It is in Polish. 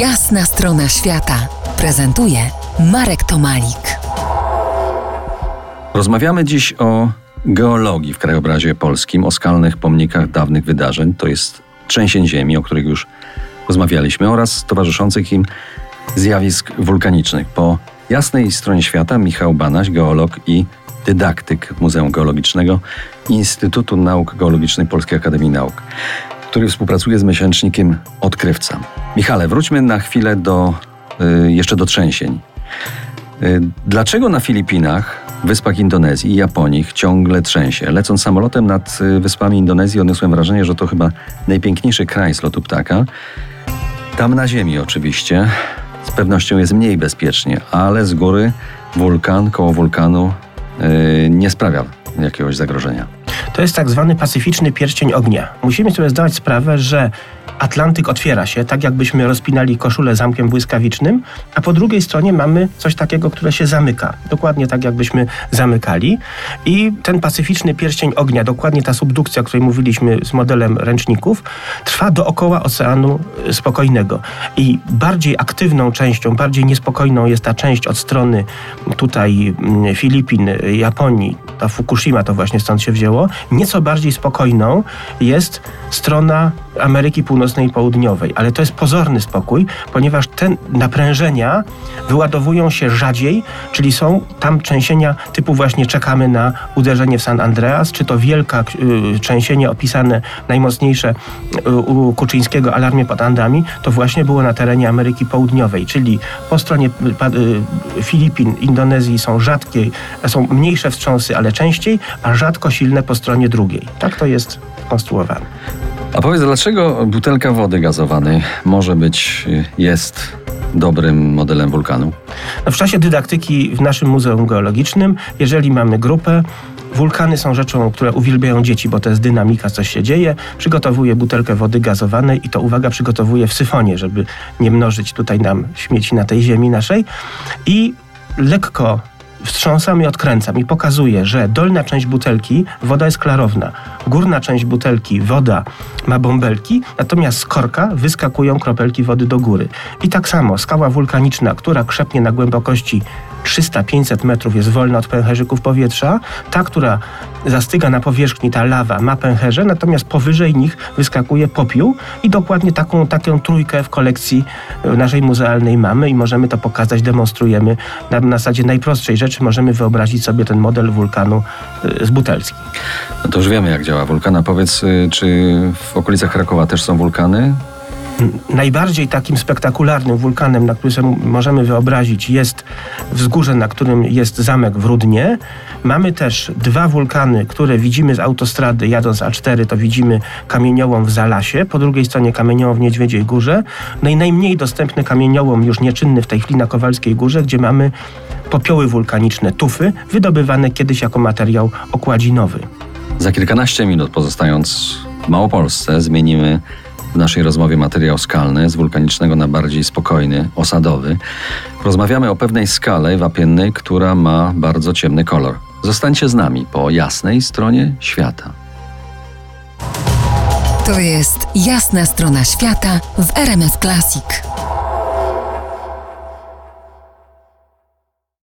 Jasna strona świata prezentuje Marek Tomalik. Rozmawiamy dziś o geologii w krajobrazie polskim, o skalnych pomnikach dawnych wydarzeń, to jest trzęsień ziemi, o których już rozmawialiśmy, oraz towarzyszących im zjawisk wulkanicznych. Po jasnej stronie świata Michał Banaś, geolog i dydaktyk Muzeum Geologicznego Instytutu Nauk Geologicznych Polskiej Akademii Nauk, który współpracuje z miesięcznikiem Odkrywca. Michale, wróćmy na chwilę do, y, jeszcze do trzęsień. Y, dlaczego na Filipinach, wyspach Indonezji i Japonii ciągle trzęsie? Lecąc samolotem nad y, wyspami Indonezji odniosłem wrażenie, że to chyba najpiękniejszy kraj z lotu ptaka. Tam na ziemi oczywiście z pewnością jest mniej bezpiecznie, ale z góry wulkan, koło wulkanu yy, nie sprawia jakiegoś zagrożenia. To jest tak zwany pacyficzny pierścień ognia. Musimy sobie zdawać sprawę, że Atlantyk otwiera się, tak jakbyśmy rozpinali koszulę zamkiem błyskawicznym, a po drugiej stronie mamy coś takiego, które się zamyka. Dokładnie tak, jakbyśmy zamykali. I ten pacyficzny pierścień ognia, dokładnie ta subdukcja, o której mówiliśmy z modelem ręczników, trwa dookoła Oceanu Spokojnego. I bardziej aktywną częścią, bardziej niespokojną jest ta część od strony tutaj mm, Filipin, Japonii, ta Fukushima to właśnie stąd się wzięło. Nieco bardziej spokojną jest strona Ameryki Północnej i Południowej, ale to jest pozorny spokój, ponieważ te naprężenia wyładowują się rzadziej, czyli są tam trzęsienia typu właśnie czekamy na uderzenie w San Andreas, czy to wielka y, trzęsienie opisane najmocniejsze y, u Kuczyńskiego alarmie pod Andami, to właśnie było na terenie Ameryki Południowej, czyli po stronie y, Filipin, Indonezji są rzadkie, są mniejsze wstrząsy, ale częściej, a rzadko silne po stronie drugiej. Tak to jest konstruowane. A powiedz, dlaczego butelka wody gazowanej może być, jest dobrym modelem wulkanu? W czasie dydaktyki w naszym Muzeum Geologicznym, jeżeli mamy grupę, Wulkany są rzeczą, które uwielbiają dzieci, bo to jest dynamika, coś się dzieje. Przygotowuję butelkę wody gazowanej i to, uwaga, przygotowuję w syfonie, żeby nie mnożyć tutaj nam śmieci na tej ziemi naszej. I lekko wstrząsam i odkręcam i pokazuję, że dolna część butelki woda jest klarowna, górna część butelki woda ma bąbelki, natomiast z korka wyskakują kropelki wody do góry. I tak samo skała wulkaniczna, która krzepnie na głębokości 300-500 metrów jest wolna od pęcherzyków powietrza. Ta, która zastyga na powierzchni, ta lawa ma pęcherze, natomiast powyżej nich wyskakuje popiół i dokładnie taką, taką trójkę w kolekcji e, naszej muzealnej mamy i możemy to pokazać, demonstrujemy na, na zasadzie najprostszej rzeczy. Możemy wyobrazić sobie ten model wulkanu e, z butelki. No to już wiemy, jak działa wulkan. A powiedz, y, czy w okolicach Krakowa też są wulkany? Najbardziej takim spektakularnym wulkanem, na który sobie możemy wyobrazić, jest wzgórze, na którym jest zamek w Rudnie. Mamy też dwa wulkany, które widzimy z autostrady, jadąc A4, to widzimy kamieniołom w Zalasie, po drugiej stronie kamieniołom w Niedźwiedziej Górze. No i najmniej dostępny kamieniołom, już nieczynny w tej chwili na Kowalskiej Górze, gdzie mamy popioły wulkaniczne, tufy, wydobywane kiedyś jako materiał okładzinowy. Za kilkanaście minut, pozostając w Małopolsce, zmienimy w naszej rozmowie materiał skalny z wulkanicznego na bardziej spokojny, osadowy. Rozmawiamy o pewnej skale wapiennej, która ma bardzo ciemny kolor. Zostańcie z nami po jasnej stronie świata. To jest jasna strona świata w RMS Classic.